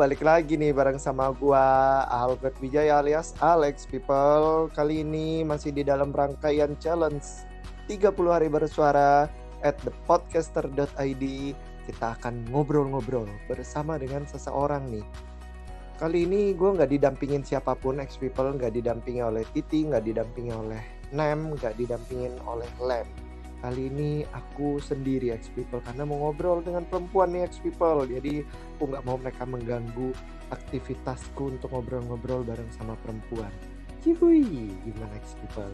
Balik lagi nih bareng sama gua Albert Wijaya alias Alex People. Kali ini masih di dalam rangkaian challenge 30 hari bersuara at thepodcaster.id. Kita akan ngobrol-ngobrol bersama dengan seseorang nih. Kali ini gue nggak didampingin siapa pun, X People nggak didampingi oleh Titi, nggak didampingi oleh Nem, nggak didampingin oleh Lem kali ini aku sendiri X People karena mau ngobrol dengan perempuan nih X People. Jadi aku nggak mau mereka mengganggu aktivitasku untuk ngobrol-ngobrol bareng sama perempuan. Cihui gimana X People?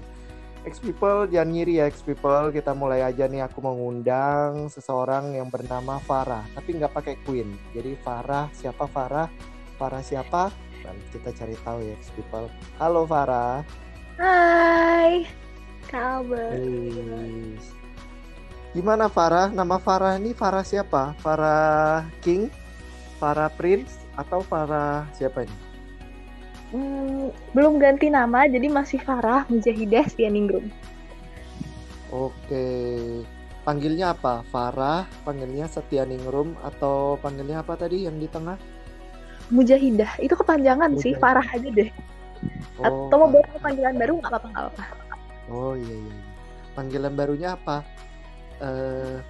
X People jangan ngiri ya X People. Kita mulai aja nih aku mau ngundang seseorang yang bernama Farah tapi nggak pakai Queen. Jadi Farah siapa Farah? Farah siapa? Dan kita cari tahu ya X People. Halo Farah. Hai Kabar. Gimana Farah? Nama Farah ini Farah siapa? Farah King? Farah Prince? Atau Farah siapa ini? Hmm, belum ganti nama, jadi masih Farah Mujahidah Stianingrum. Oke. Panggilnya apa? Farah, panggilnya Setianingrum atau panggilnya apa tadi yang di tengah? Mujahidah. Itu kepanjangan Mujahidah. sih, Farah aja deh. Oh, atau mau buat panggilan baru nggak apa-apa nggak apa-apa. Oh iya, iya iya. Panggilan barunya apa? Uh,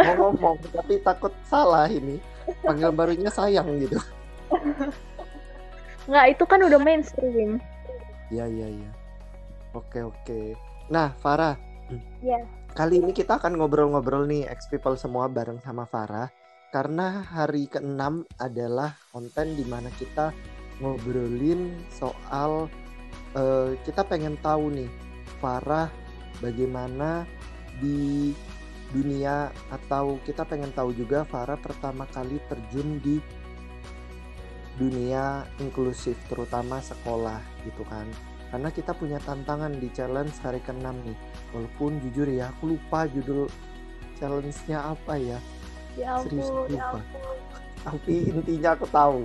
mau ngomong tapi takut salah ini. Panggilan barunya sayang gitu. Nggak, itu kan udah mainstream. Iya iya iya. Oke oke. Nah, Farah. Iya. Kali ini kita akan ngobrol-ngobrol nih ex people semua bareng sama Farah karena hari ke-6 adalah konten di mana kita ngobrolin soal uh, kita pengen tahu nih Farah bagaimana di dunia atau kita pengen tahu juga Farah pertama kali terjun di dunia inklusif terutama sekolah gitu kan. Karena kita punya tantangan di challenge hari ke-6 nih. Walaupun jujur ya aku lupa judul challenge-nya apa ya, ya ampun, serius lupa. ya tapi intinya aku tahu.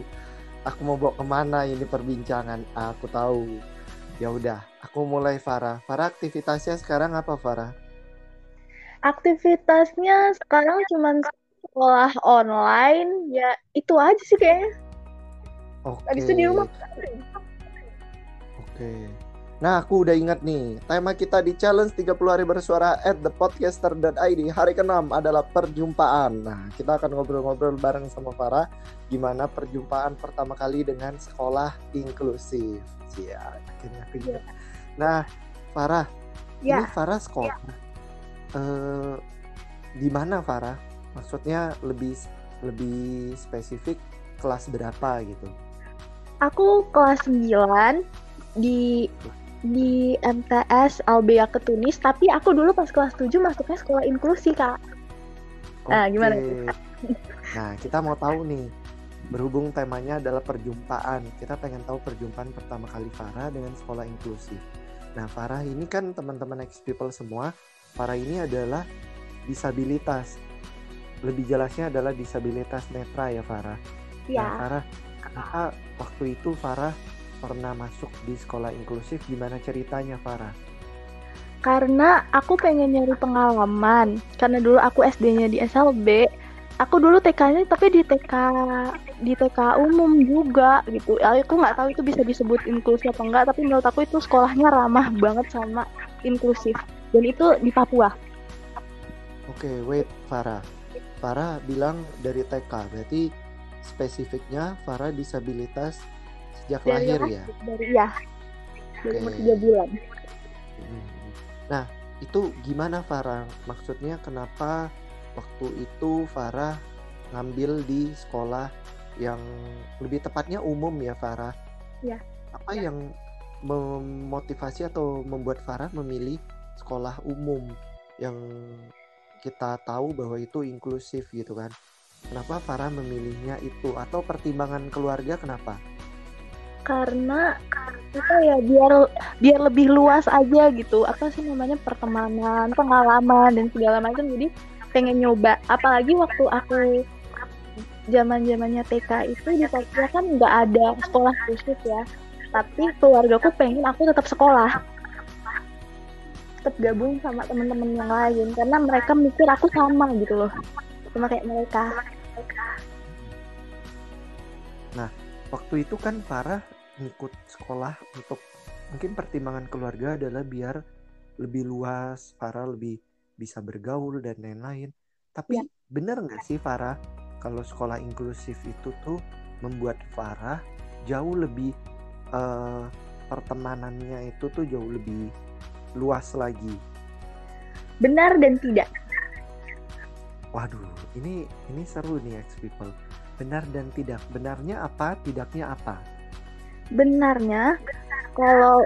Aku mau bawa ke mana ini perbincangan? Aku tahu. Ya udah aku mulai Farah. Farah aktivitasnya sekarang apa Farah aktivitasnya sekarang cuma sekolah online ya itu aja sih kayaknya. Okay. Tadi di rumah. Oke. Okay. Nah, aku udah ingat nih, tema kita di challenge 30 hari bersuara at thepodcaster.id hari ke-6 adalah perjumpaan. Nah, kita akan ngobrol-ngobrol bareng sama Farah gimana perjumpaan pertama kali dengan sekolah inklusif. Iya, akhirnya aku. Yeah. Nah, Farah, yeah. ini Farah sekolah. Yeah. Uh, di mana Farah? Maksudnya lebih lebih spesifik kelas berapa gitu? Aku kelas 9 di di MTS Albea Ketunis tapi aku dulu pas kelas 7 masuknya sekolah inklusi kak Oke. nah gimana nah kita mau tahu nih berhubung temanya adalah perjumpaan kita pengen tahu perjumpaan pertama kali Farah dengan sekolah inklusi nah Farah ini kan teman-teman X People semua Farah ini adalah disabilitas lebih jelasnya adalah disabilitas netra ya Farah ya. nah Farah waktu itu Farah pernah masuk di sekolah inklusif gimana ceritanya Farah? Karena aku pengen nyari pengalaman. Karena dulu aku SD-nya di SLB, aku dulu TK-nya tapi di TK di TK umum juga gitu. Ya, aku nggak tahu itu bisa disebut inklusif apa enggak, tapi menurut aku itu sekolahnya ramah banget sama inklusif. Dan itu di Papua. Oke, okay, wait Farah. Farah bilang dari TK, berarti spesifiknya Farah disabilitas sejak dari lahir ya dari ya dari umur tiga bulan hmm. nah itu gimana Farah maksudnya kenapa waktu itu Farah ngambil di sekolah yang lebih tepatnya umum ya Farah ya apa ya. yang memotivasi atau membuat Farah memilih sekolah umum yang kita tahu bahwa itu inklusif gitu kan. Kenapa Farah memilihnya itu? Atau pertimbangan keluarga kenapa? Karena apa ya biar biar lebih luas aja gitu. Apa sih namanya? Pertemanan pengalaman dan segala macam. Jadi pengen nyoba. Apalagi waktu aku zaman zamannya TK itu di Papua kan nggak ada sekolah khusus ya. Tapi keluargaku pengen aku tetap sekolah tetap gabung sama teman-teman yang lain karena mereka mikir aku sama gitu loh sama kayak mereka Nah, waktu itu kan Farah ngikut sekolah untuk mungkin pertimbangan keluarga adalah biar lebih luas, Farah lebih bisa bergaul dan lain-lain. Tapi Ya. bener nggak sih Farah kalau sekolah inklusif itu tuh membuat Farah jauh lebih eh, pertemanannya itu tuh jauh lebih luas lagi. Benar dan tidak. Waduh, ini ini seru nih ex people. Benar dan tidak. Benarnya apa? Tidaknya apa? Benarnya kalau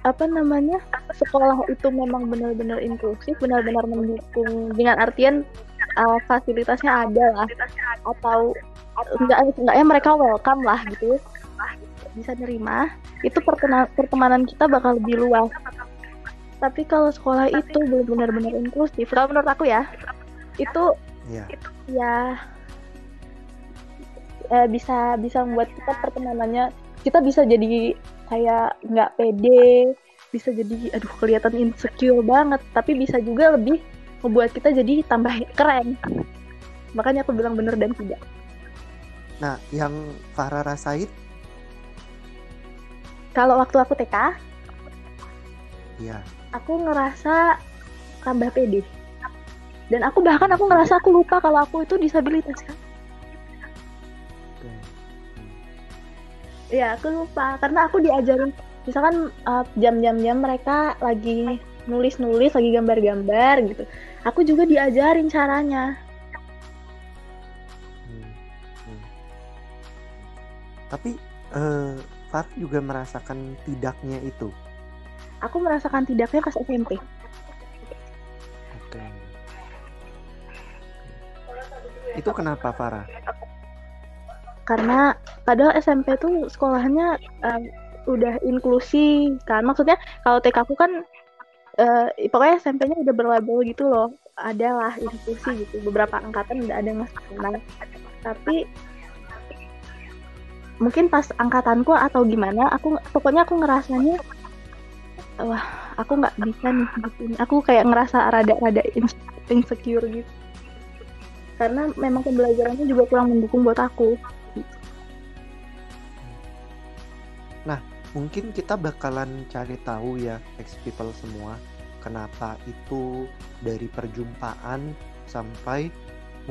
apa namanya sekolah itu memang benar-benar inklusif, benar-benar mendukung dengan artian uh, fasilitasnya ada lah atau enggak enggaknya mereka welcome lah gitu bisa nerima itu pertemanan kita bakal lebih luas tapi kalau sekolah itu belum benar-benar inklusif kalau menurut aku ya itu Iya. ya eh, bisa bisa membuat kita pertemanannya kita bisa jadi kayak nggak pede bisa jadi aduh kelihatan insecure banget tapi bisa juga lebih membuat kita jadi tambah keren makanya aku bilang bener dan tidak Nah, yang Farah rasain, kalau waktu aku TK ya. Aku ngerasa tambah pede dan aku bahkan aku ngerasa aku lupa kalau aku itu disabilitas kan Oke. ya aku lupa karena aku diajarin misalkan uh, jam-jam-jam mereka lagi nulis-nulis lagi gambar-gambar gitu aku juga diajarin caranya Hmm, hmm. Tapi eh, Farah juga merasakan tidaknya itu. Aku merasakan tidaknya pas SMP Oke. Itu kenapa Farah? karena padahal SMP tuh sekolahnya uh, udah inklusi kan. Maksudnya kalau TK aku kan uh, pokoknya SMP-nya udah berlabel gitu loh. Adalah inklusi gitu. Beberapa angkatan udah ada yang masuk tapi mungkin pas angkatanku atau gimana aku pokoknya aku ngerasanya wah aku nggak bisa nih gitu aku kayak ngerasa rada-rada ins- insecure gitu. Karena memang pembelajarannya juga kurang mendukung buat aku. Mungkin kita bakalan cari tahu ya, ex people semua, kenapa itu dari perjumpaan sampai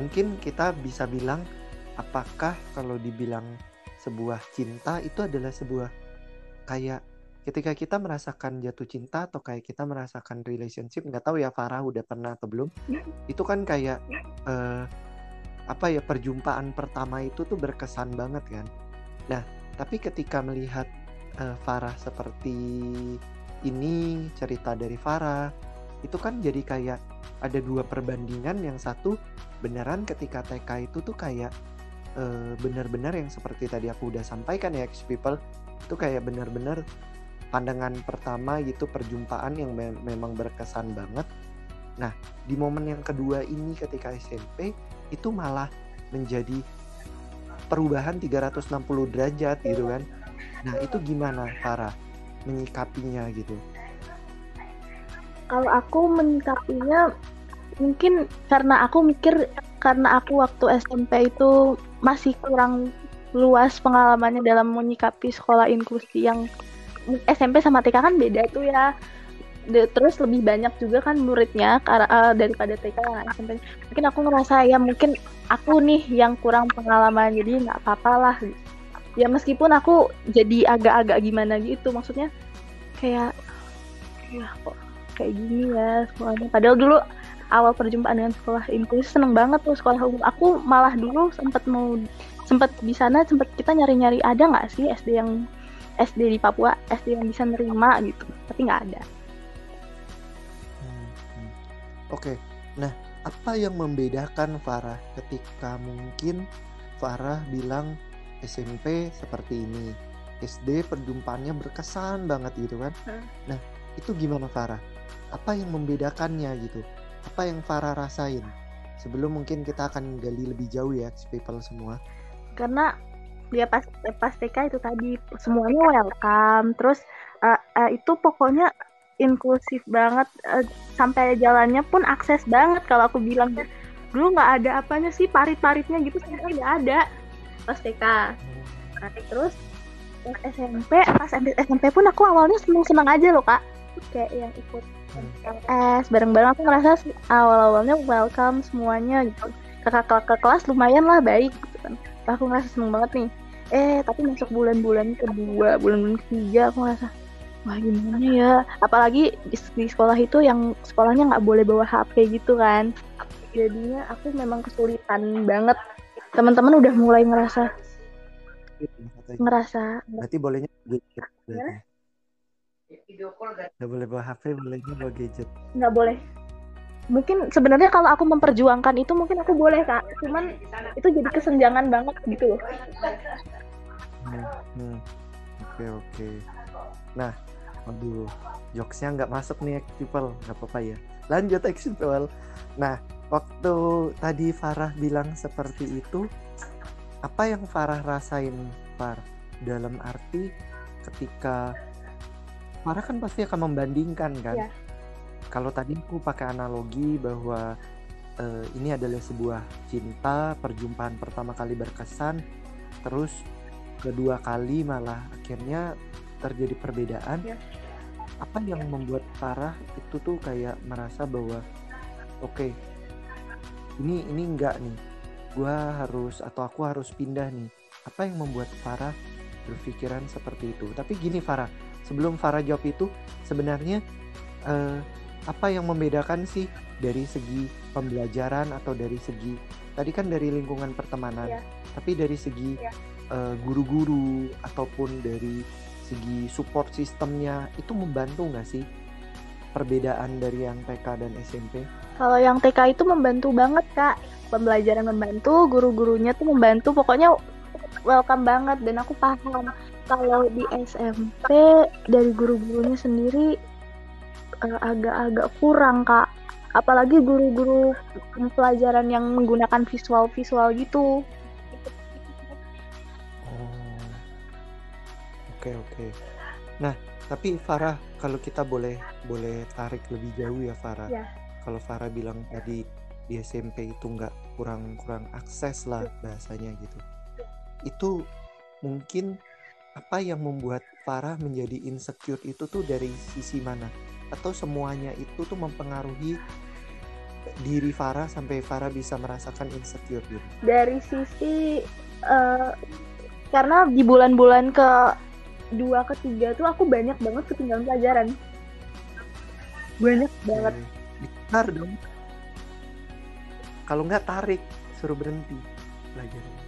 mungkin kita bisa bilang apakah kalau dibilang sebuah cinta itu adalah sebuah kayak ketika kita merasakan jatuh cinta atau kayak kita merasakan relationship nggak tahu ya Farah udah pernah atau belum itu kan kayak eh, apa ya perjumpaan pertama itu tuh berkesan banget kan. Nah tapi ketika melihat eh, Farah seperti ini cerita dari Farah itu kan jadi kayak ada dua perbandingan. Yang satu beneran ketika TK itu tuh kayak eh, benar-benar yang seperti tadi aku udah sampaikan ya ex people itu kayak benar-benar pandangan pertama gitu perjumpaan yang me- memang berkesan banget. Nah, di momen yang kedua ini ketika SMP itu malah menjadi perubahan 360 derajat gitu kan. Nah, itu gimana Farah menyikapinya gitu? kalau aku menyikapinya mungkin karena aku mikir karena aku waktu SMP itu masih kurang luas pengalamannya dalam menyikapi sekolah inklusi yang SMP sama TK kan beda tuh ya. De- terus lebih banyak juga kan muridnya eh, daripada TK nah, SMP mungkin aku ngerasa ya mungkin aku nih yang kurang pengalaman jadi nggak apa-apa lah. Ya meskipun aku jadi agak-agak gimana gitu maksudnya kayak ya kok kayak gini ya sekolahnya. Padahal dulu awal perjumpaan dengan sekolah inklusi seneng banget tuh sekolah umum. Aku malah dulu sempat mau sempat di sana sempat kita nyari-nyari ada nggak sih SD yang SD di Papua SD yang bisa nerima gitu tapi nggak ada Hmm, hmm. Oke, nah apa yang membedakan Farah ketika mungkin Farah bilang SMP seperti ini, SD perjumpaannya berkesan banget gitu kan? Hmm. Nah itu gimana Farah? Apa yang membedakannya gitu? Apa yang Farah rasain? Sebelum mungkin kita akan gali lebih jauh ya, people semua. karena dia pas pas TK itu tadi semuanya welcome. Terus eh, eh, itu pokoknya inklusif banget eh, sampai jalannya pun akses banget kalau aku bilang. Dulu nggak ada apanya sih parit-paritnya gitu sebenarnya nggak ada. Pas TK terus pas SMP pas SMP pun aku awalnya seneng seneng aja loh kak. Kayak yang ikut LS bareng-bareng aku ngerasa awal-awalnya welcome semuanya gitu. Kakak-kakak kelas lumayan lah baik gitu kan. Aku ngerasa seneng banget nih eh tapi masuk bulan-bulan kedua bulan-bulan ketiga aku ngerasa wah gimana ya? Apalagi di, di sekolah itu yang sekolahnya nggak boleh bawa HP gitu kan. Jadinya aku memang kesulitan banget. Teman-teman udah mulai ngerasa ngerasa berarti bolehnya gadget nggak boleh bawa HP bolehnya bawa gadget. Nggak boleh mungkin sebenarnya kalau aku memperjuangkan itu mungkin aku boleh kak. Cuman itu jadi kesenjangan banget gitu loh. Hmm, hmm. oke oke. Nah aduh jokesnya nggak masuk nih people nggak apa-apa ya. Lanjut people nah waktu tadi Farah bilang seperti itu apa yang Farah rasain Far? Dalam arti ketika Farah kan pasti akan membandingkan kan? Ya. Kalau tadi aku pakai analogi bahwa uh, ini adalah sebuah cinta perjumpaan pertama kali berkesan terus kedua kali malah akhirnya terjadi perbedaan. Ya. apa yang membuat Farah itu tuh kayak merasa bahwa oke okay, ini ini enggak nih. Gue harus atau aku harus pindah nih. Apa yang membuat Farah berpikiran seperti itu? Tapi gini Farah sebelum Farah jawab itu sebenarnya eh, apa yang membedakan sih dari segi pembelajaran atau dari segi tadi kan dari lingkungan pertemanan ya. tapi dari segi ya. uh, guru-guru ataupun dari segi support sistemnya itu membantu nggak sih perbedaan dari yang TK dan SMP? Kalau yang TK itu membantu banget kak, pembelajaran membantu, guru-gurunya tuh membantu, pokoknya welcome banget dan aku paham. Kalau di SMP dari guru-gurunya sendiri eh, agak-agak uh, kurang kak, apalagi guru-guru pelajaran yang menggunakan visual-visual gitu. Oh, oke oke. Nah tapi Farah kalau kita boleh boleh tarik lebih jauh ya Farah. Ya. Kalau Farah bilang tadi di SMP itu nggak kurang kurang akses lah ya. bahasanya gitu. Itu mungkin apa yang membuat Farah menjadi insecure itu tuh dari sisi mana? Atau semuanya itu tuh mempengaruhi diri Farah sampai Farah bisa merasakan insecure gitu? Dari sisi uh, karena di bulan-bulan ke dua ketiga tuh aku banyak banget ketinggalan pelajaran. Banyak banget. Bentar dong. Kalau nggak tarik suruh berhenti pelajaran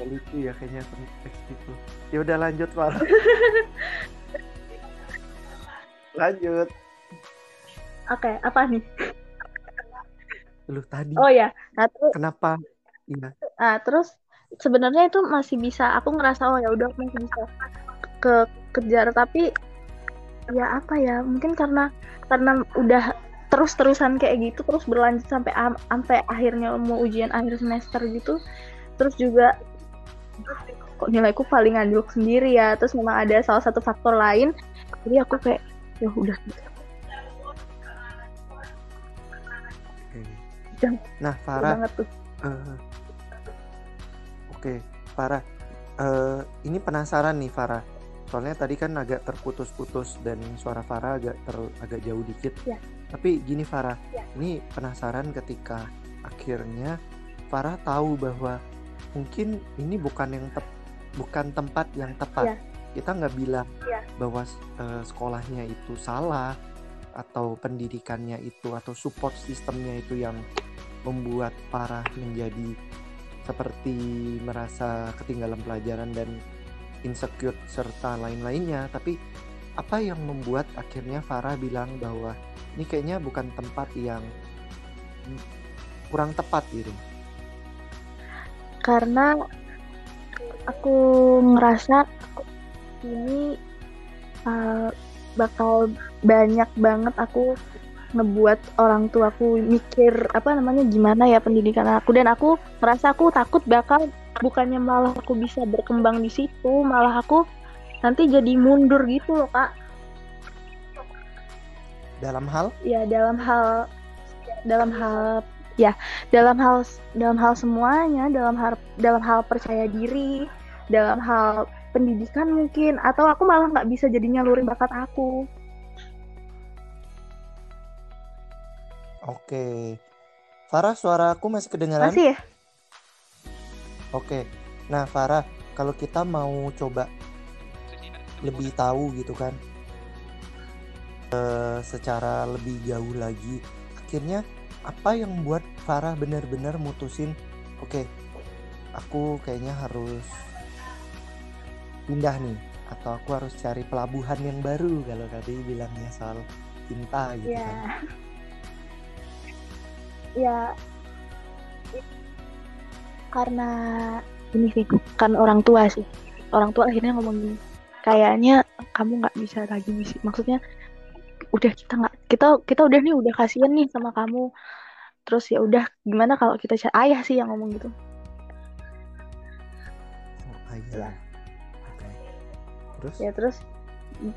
tidak lucu ya kayaknya teks itu ya udah lanjut pak lanjut. Oke okay, apa nih? Lu tadi. Oh ya nah, kenapa? Iya. Nah terus sebenarnya itu masih bisa aku ngerasa oh ya udah masih bisa ke kejar. Tapi ya apa ya mungkin karena karena udah terus terusan kayak gitu terus berlanjut sampai sampai akhirnya mau ujian akhir semester gitu. Terus juga kok nilaiku paling anjlok sendiri ya terus memang ada salah satu faktor lain jadi aku kayak ya udah nah Farah uh, Oke, Farah. Uh, ini penasaran nih Farah. Soalnya tadi kan agak terputus-putus dan suara Farah agak ter, agak jauh dikit. Ya. Tapi gini Farah, ya. ini penasaran ketika akhirnya Farah tahu bahwa mungkin ini bukan yang tep, bukan tempat yang tepat. Ya. Kita nggak bilang ya. bahwa uh, sekolahnya itu salah atau pendidikannya itu atau support sistemnya itu yang membuat Farah menjadi seperti merasa ketinggalan pelajaran dan insecure serta lain-lainnya tapi apa yang membuat akhirnya Farah bilang bahwa ini kayaknya bukan tempat yang kurang tepat gitu karena aku ngerasa ini uh, bakal banyak banget aku ngebuat orang tuaku mikir apa namanya gimana ya pendidikan aku. Dan aku merasa aku takut bakal bukannya malah aku bisa berkembang di situ malah aku nanti jadi mundur gitu loh kak. Dalam hal? Ya dalam hal dalam hal ya dalam hal dalam hal semuanya dalam hal dalam hal percaya diri dalam hal pendidikan mungkin atau aku malah nggak bisa jadi nyalurin bakat aku. Oke. Farah suara aku masih kedengaran masih ya? Oke. Nah Farah kalau kita mau coba lebih tahu gitu kan uh, secara lebih jauh lagi akhirnya apa yang membuat Farah benar-benar mutusin oke okay, aku kayaknya harus pindah nih atau aku harus cari pelabuhan yang baru kalau tadi bilangnya soal cinta gitu ya. kan. Ya. Karena ini sih kan orang tua sih. Orang tua akhirnya ngomong gini kayaknya kamu nggak bisa lagi misi maksudnya udah kita nggak kita kita udah nih udah kasihan nih sama kamu. Terus ya udah gimana kalau kita cari ayah sih yang ngomong gitu? Oh, ayah. Ya. okay. terus? Ya terus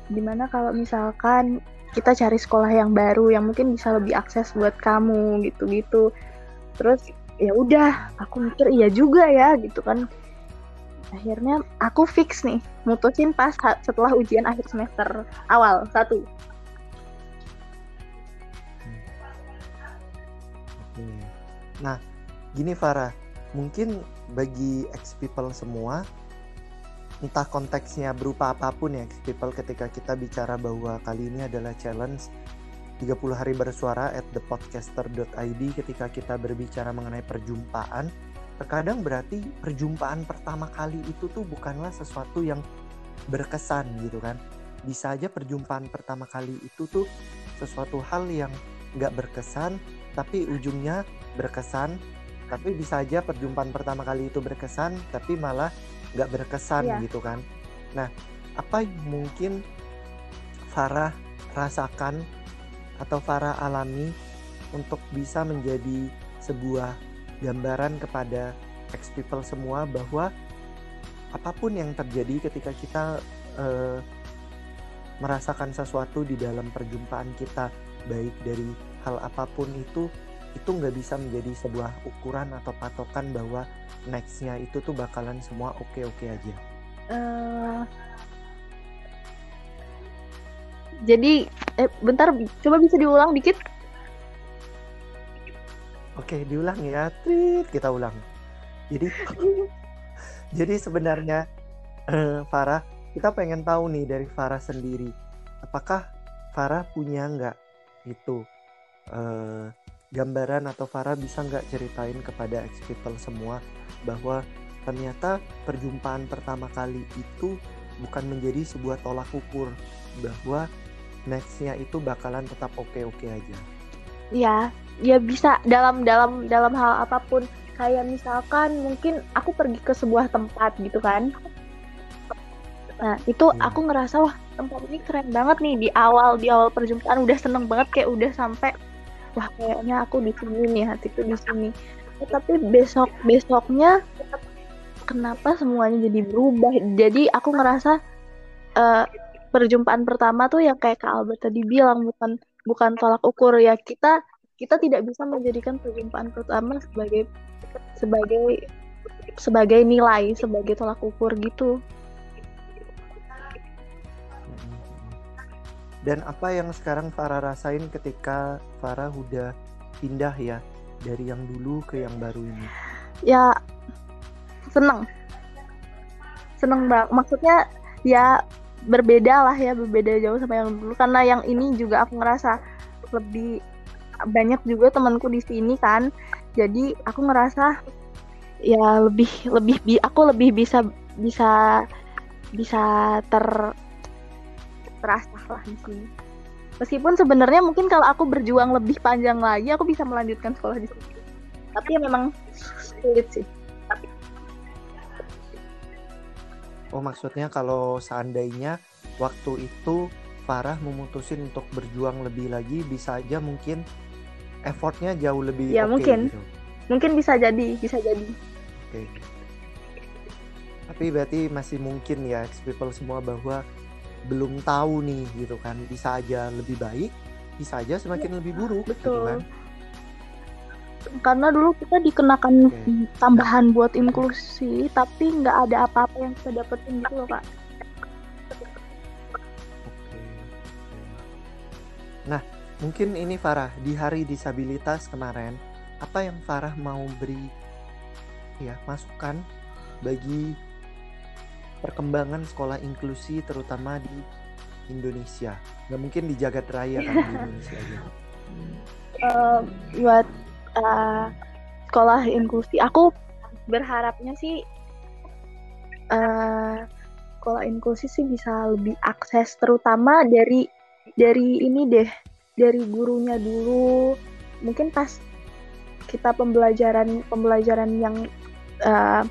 gimana kalau misalkan kita cari sekolah yang baru yang mungkin bisa lebih akses buat kamu gitu-gitu. Terus ya udah aku mikir iya juga ya gitu kan. Akhirnya aku fix nih mutusin pas setelah ujian akhir semester awal satu Nah, gini Farah, mungkin bagi ex people semua, entah konteksnya berupa apa pun ya ex people ketika kita bicara bahwa kali ini adalah challenge 30 hari bersuara at thepodcaster.id ketika kita berbicara mengenai perjumpaan, terkadang berarti perjumpaan pertama kali itu tuh bukanlah sesuatu yang berkesan gitu kan. Bisa aja perjumpaan pertama kali itu tuh sesuatu hal yang nggak berkesan tapi ujungnya berkesan tapi bisa aja perjumpaan pertama kali itu berkesan tapi malah nggak berkesan yeah. gitu kan nah apa yang mungkin Farah rasakan atau Farah alami untuk bisa menjadi sebuah gambaran kepada ex people semua bahwa apa pun yang terjadi ketika kita uh, merasakan sesuatu di dalam perjumpaan kita baik dari hal apa pun itu itu nggak bisa menjadi sebuah ukuran atau patokan bahwa nextnya itu tuh bakalan semua oke oke aja. Uh, jadi eh, bentar coba bisa diulang dikit. Oke diulang ya, Trit kita ulang. Jadi jadi sebenarnya uh, Farah kita pengen tahu nih dari Farah sendiri, apakah Farah punya nggak itu uh, gambaran atau Farah bisa nggak ceritain kepada ex people semua bahwa ternyata perjumpaan pertama kali itu bukan menjadi sebuah tolak ukur bahwa nextnya itu bakalan tetap oke oke aja. Ya, ya bisa dalam dalam dalam hal apa pun kayak misalkan mungkin aku pergi ke sebuah tempat gitu kan. Nah itu hmm. aku ngerasa wah tempat ini keren banget nih di awal di awal perjumpaan udah seneng banget kayak udah sampai wah kayaknya aku di sini nih hatiku di sini. Eh, tapi besok besoknya kenapa semuanya jadi berubah? Jadi aku ngerasa uh, perjumpaan pertama tuh yang kayak Kak Albert tadi bilang bukan bukan tolak ukur ya. Kita kita tidak bisa menjadikan perjumpaan pertama sebagai sebagai sebagai nilai sebagai tolak ukur gitu Dan apa yang sekarang Farah rasain ketika Farah udah pindah ya dari yang dulu ke yang baru ini? Ya seneng, seneng banget. Maksudnya ya berbeda lah ya, berbeda jauh sama yang dulu. Karena yang ini juga aku ngerasa lebih banyak juga temanku di sini kan. Jadi aku ngerasa ya lebih lebih aku lebih bisa bisa bisa ter terasa lah di sini. Meskipun sebenarnya mungkin kalau aku berjuang lebih panjang lagi, aku bisa melanjutkan sekolah di sini. Tapi ya memang sulit sih. Tapi... Oh maksudnya kalau seandainya waktu itu Farah memutusin untuk berjuang lebih lagi, bisa aja mungkin effortnya jauh lebih. Ya okay mungkin, gitu. mungkin bisa jadi, bisa jadi. Oke. Okay. Tapi berarti masih mungkin ya, people semua bahwa belum tahu nih gitu kan bisa aja lebih baik bisa aja semakin ya, lebih buruk gitu betul. gitu kan karena dulu kita dikenakan Oke. tambahan buat inklusi tapi nggak ada apa-apa yang kita dapetin gitu loh kak Oke. Nah, mungkin ini Farah di Hari Disabilitas kemarin, apa yang Farah mau beri ya masukan bagi perkembangan sekolah inklusi terutama di Indonesia. Nggak mungkin di jagat raya kan di Indonesia aja. Eh, buat eh, sekolah inklusi aku berharapnya sih eh, sekolah inklusi sih bisa lebih akses terutama dari dari ini deh dari gurunya dulu mungkin pas kita pembelajaran pembelajaran yang eh,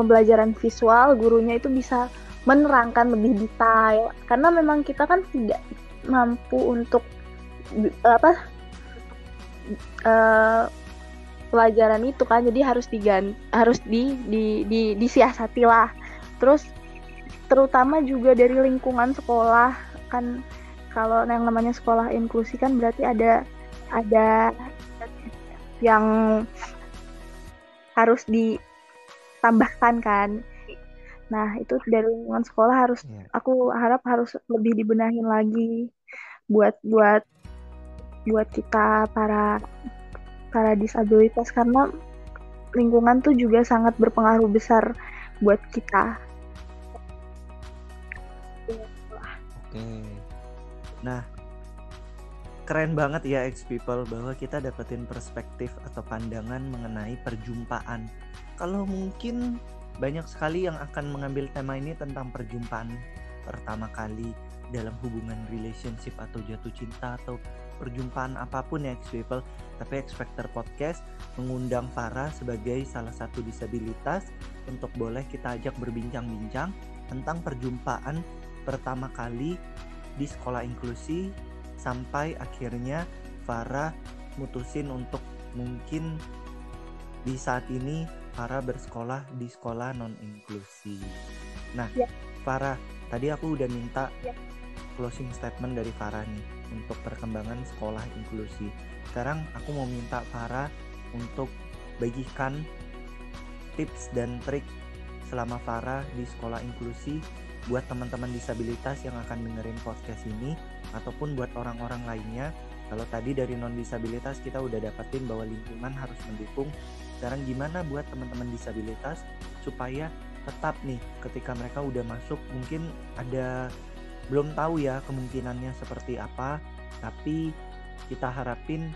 pembelajaran visual gurunya itu bisa menerangkan lebih detail. Karena memang kita kan tidak mampu untuk eh, apa eh, pelajaran itu kan. Jadi harus digan harus di di di disiasati lah terus terutama juga dari lingkungan sekolah kan kalau yang namanya sekolah inklusi kan berarti ada ada yang harus ditambahkan kan nah itu dari lingkungan sekolah harus Iya. aku harap harus lebih dibenahin lagi buat buat buat kita para para disabilitas karena lingkungan tuh juga sangat berpengaruh besar buat kita. Oke. Nah, keren banget ya X People bahwa kita dapetin perspektif atau pandangan mengenai perjumpaan. Kalau mungkin banyak sekali yang akan mengambil tema ini tentang perjumpaan pertama kali dalam hubungan relationship atau jatuh cinta atau perjumpaan apa pun ya X People. Tapi X Factor Podcast mengundang Farah sebagai salah satu disabilitas untuk boleh kita ajak berbincang-bincang tentang perjumpaan pertama kali di sekolah inklusi sampai akhirnya Farah mutusin untuk mungkin di saat ini Farah bersekolah di sekolah non inklusi. Nah, Ya. Farah, tadi aku udah minta Ya. closing statement dari Farah nih untuk perkembangan sekolah inklusi. Sekarang aku mau minta Farah untuk bagikan tips dan trik selama Farah di sekolah inklusi buat teman-teman disabilitas yang akan dengerin podcast ini ataupun buat orang-orang lainnya kalau tadi dari non disabilitas kita udah dapetin bahwa lingkungan harus mendukung sekarang gimana buat teman-teman disabilitas supaya tetap nih ketika mereka udah masuk mungkin ada belum tahu ya kemungkinannya seperti apa tapi kita harapin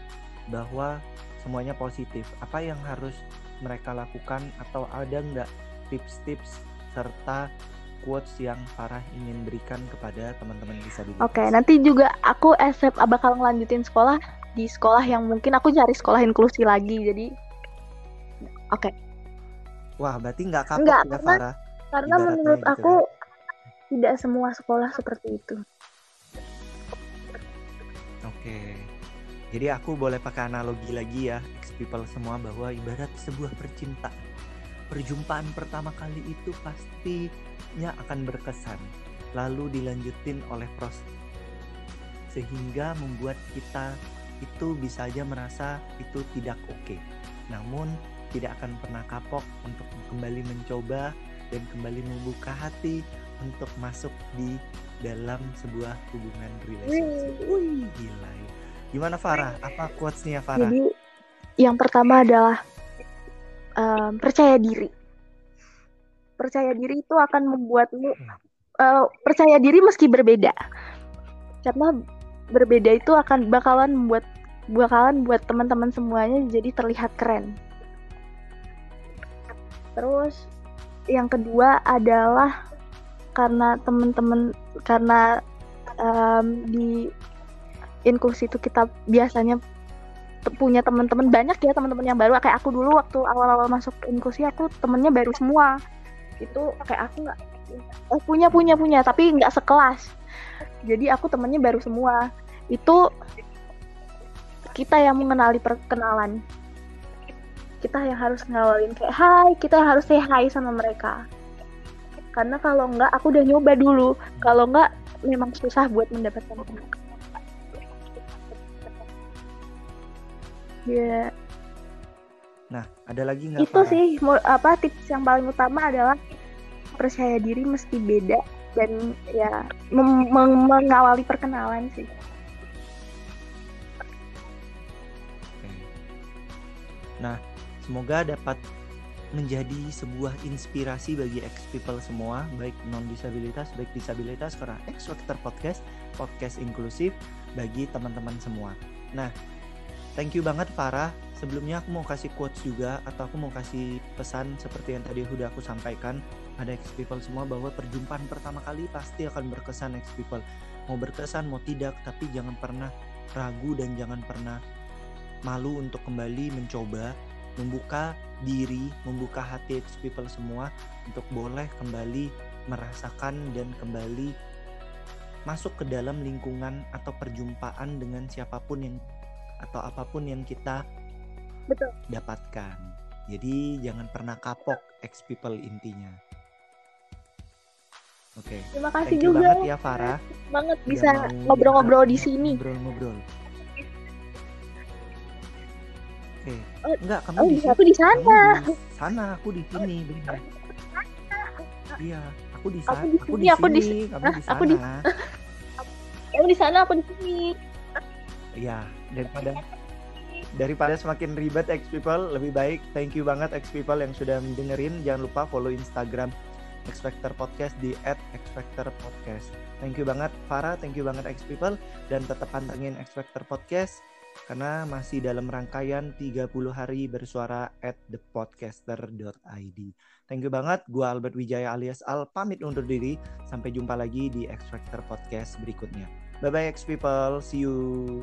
bahwa semuanya positif apa yang harus mereka lakukan atau ada nggak tips-tips serta quotes yang Farah ingin berikan kepada teman-teman disabilitas. Oke, nanti juga aku SF bakal ngelanjutin sekolah di sekolah yang mungkin aku cari sekolah inklusi lagi. Jadi oke. Wah, berarti nggak kapok Enggak, ya karena- Farah? Karena menurut gitu aku tidak semua sekolah seperti itu. Oke. Jadi aku boleh pakai analogi lagi ya, people semua bahwa ibarat sebuah percintaan. Perjumpaan pertama kali itu pastinya akan berkesan, lalu dilanjutin oleh proses sehingga membuat kita itu bisa aja merasa itu tidak oke. Namun tidak akan pernah kapok untuk kembali mencoba dan kembali membuka hati untuk masuk di dalam sebuah hubungan relationship. Wih, gila ya. Gimana Farah? Apa quotes-nya Farah? Jadi yang pertama adalah em, percaya diri. Percaya diri itu akan membuatmu eh, percaya diri meski berbeda. Karena berbeda itu akan bakalan membuat bakalan buat teman-teman semuanya jadi terlihat keren. Terus yang kedua adalah karena teman-teman karena em, di inklusi itu kita biasanya punya teman-teman banyak ya teman-teman yang baru. Kayak aku dulu waktu awal-awal masuk inklusi aku temennya baru semua. Itu kayak aku nggak eh, punya punya punya tapi nggak sekelas. Jadi aku temennya baru semua. Itu kita yang mengenali perkenalan kita yang harus ngawalin kayak hai kita yang harus say hi sama mereka. Karena kalau nggak aku udah nyoba dulu. Kalau nggak memang susah buat mendapatkan teman ya Nah, ada lagi nggak? Itu sih apa tips yang paling utama adalah percaya diri meski beda dan ya mengawali perkenalan sih. Nah, semoga dapat menjadi sebuah inspirasi bagi ex people semua, baik non disabilitas, baik disabilitas karena X Factor Podcast, podcast inklusif bagi teman-teman semua. Nah, thank you banget Farah. Sebelumnya aku mau kasih quotes juga atau aku mau kasih pesan seperti yang tadi udah aku sampaikan pada ex people semua bahwa perjumpaan pertama kali pasti akan berkesan ex people. Mau berkesan mau tidak, tapi jangan pernah ragu dan jangan pernah malu untuk kembali mencoba membuka diri, membuka hati people semua untuk boleh kembali merasakan dan kembali masuk ke dalam lingkungan atau perjumpaan dengan siapa pun yang atau apa pun yang kita Betul. dapatkan. Jadi jangan pernah kapok ex people intinya. Oke. Okay. Terima kasih Thank juga. banget ya Farah. Banget bisa ngobrol-ngobrol di sini. Ngobrol-ngobrol. Oke. Okay. Oh, Enggak, kamu oh, di aku di sana. Di sana, aku di sini, benar. Iya, aku di sana. Aku di sini, aku di sini, kamu di sana. Aku di Kamu di sana, aku di sini. Iya, daripada daripada semakin ribet ex people, lebih baik thank you banget ex people yang sudah mendengerin. Jangan lupa follow Instagram X Factor Podcast di @xfactorpodcast. Thank you banget Farah, thank you banget X People dan tetap pantengin X Factor Podcast karena masih dalam rangkaian 30 hari bersuara at thepodcaster.id. Thank you banget, gue Albert Wijaya alias Al pamit undur diri. Sampai jumpa lagi di X Factor Podcast berikutnya. Bye-bye X People, see you.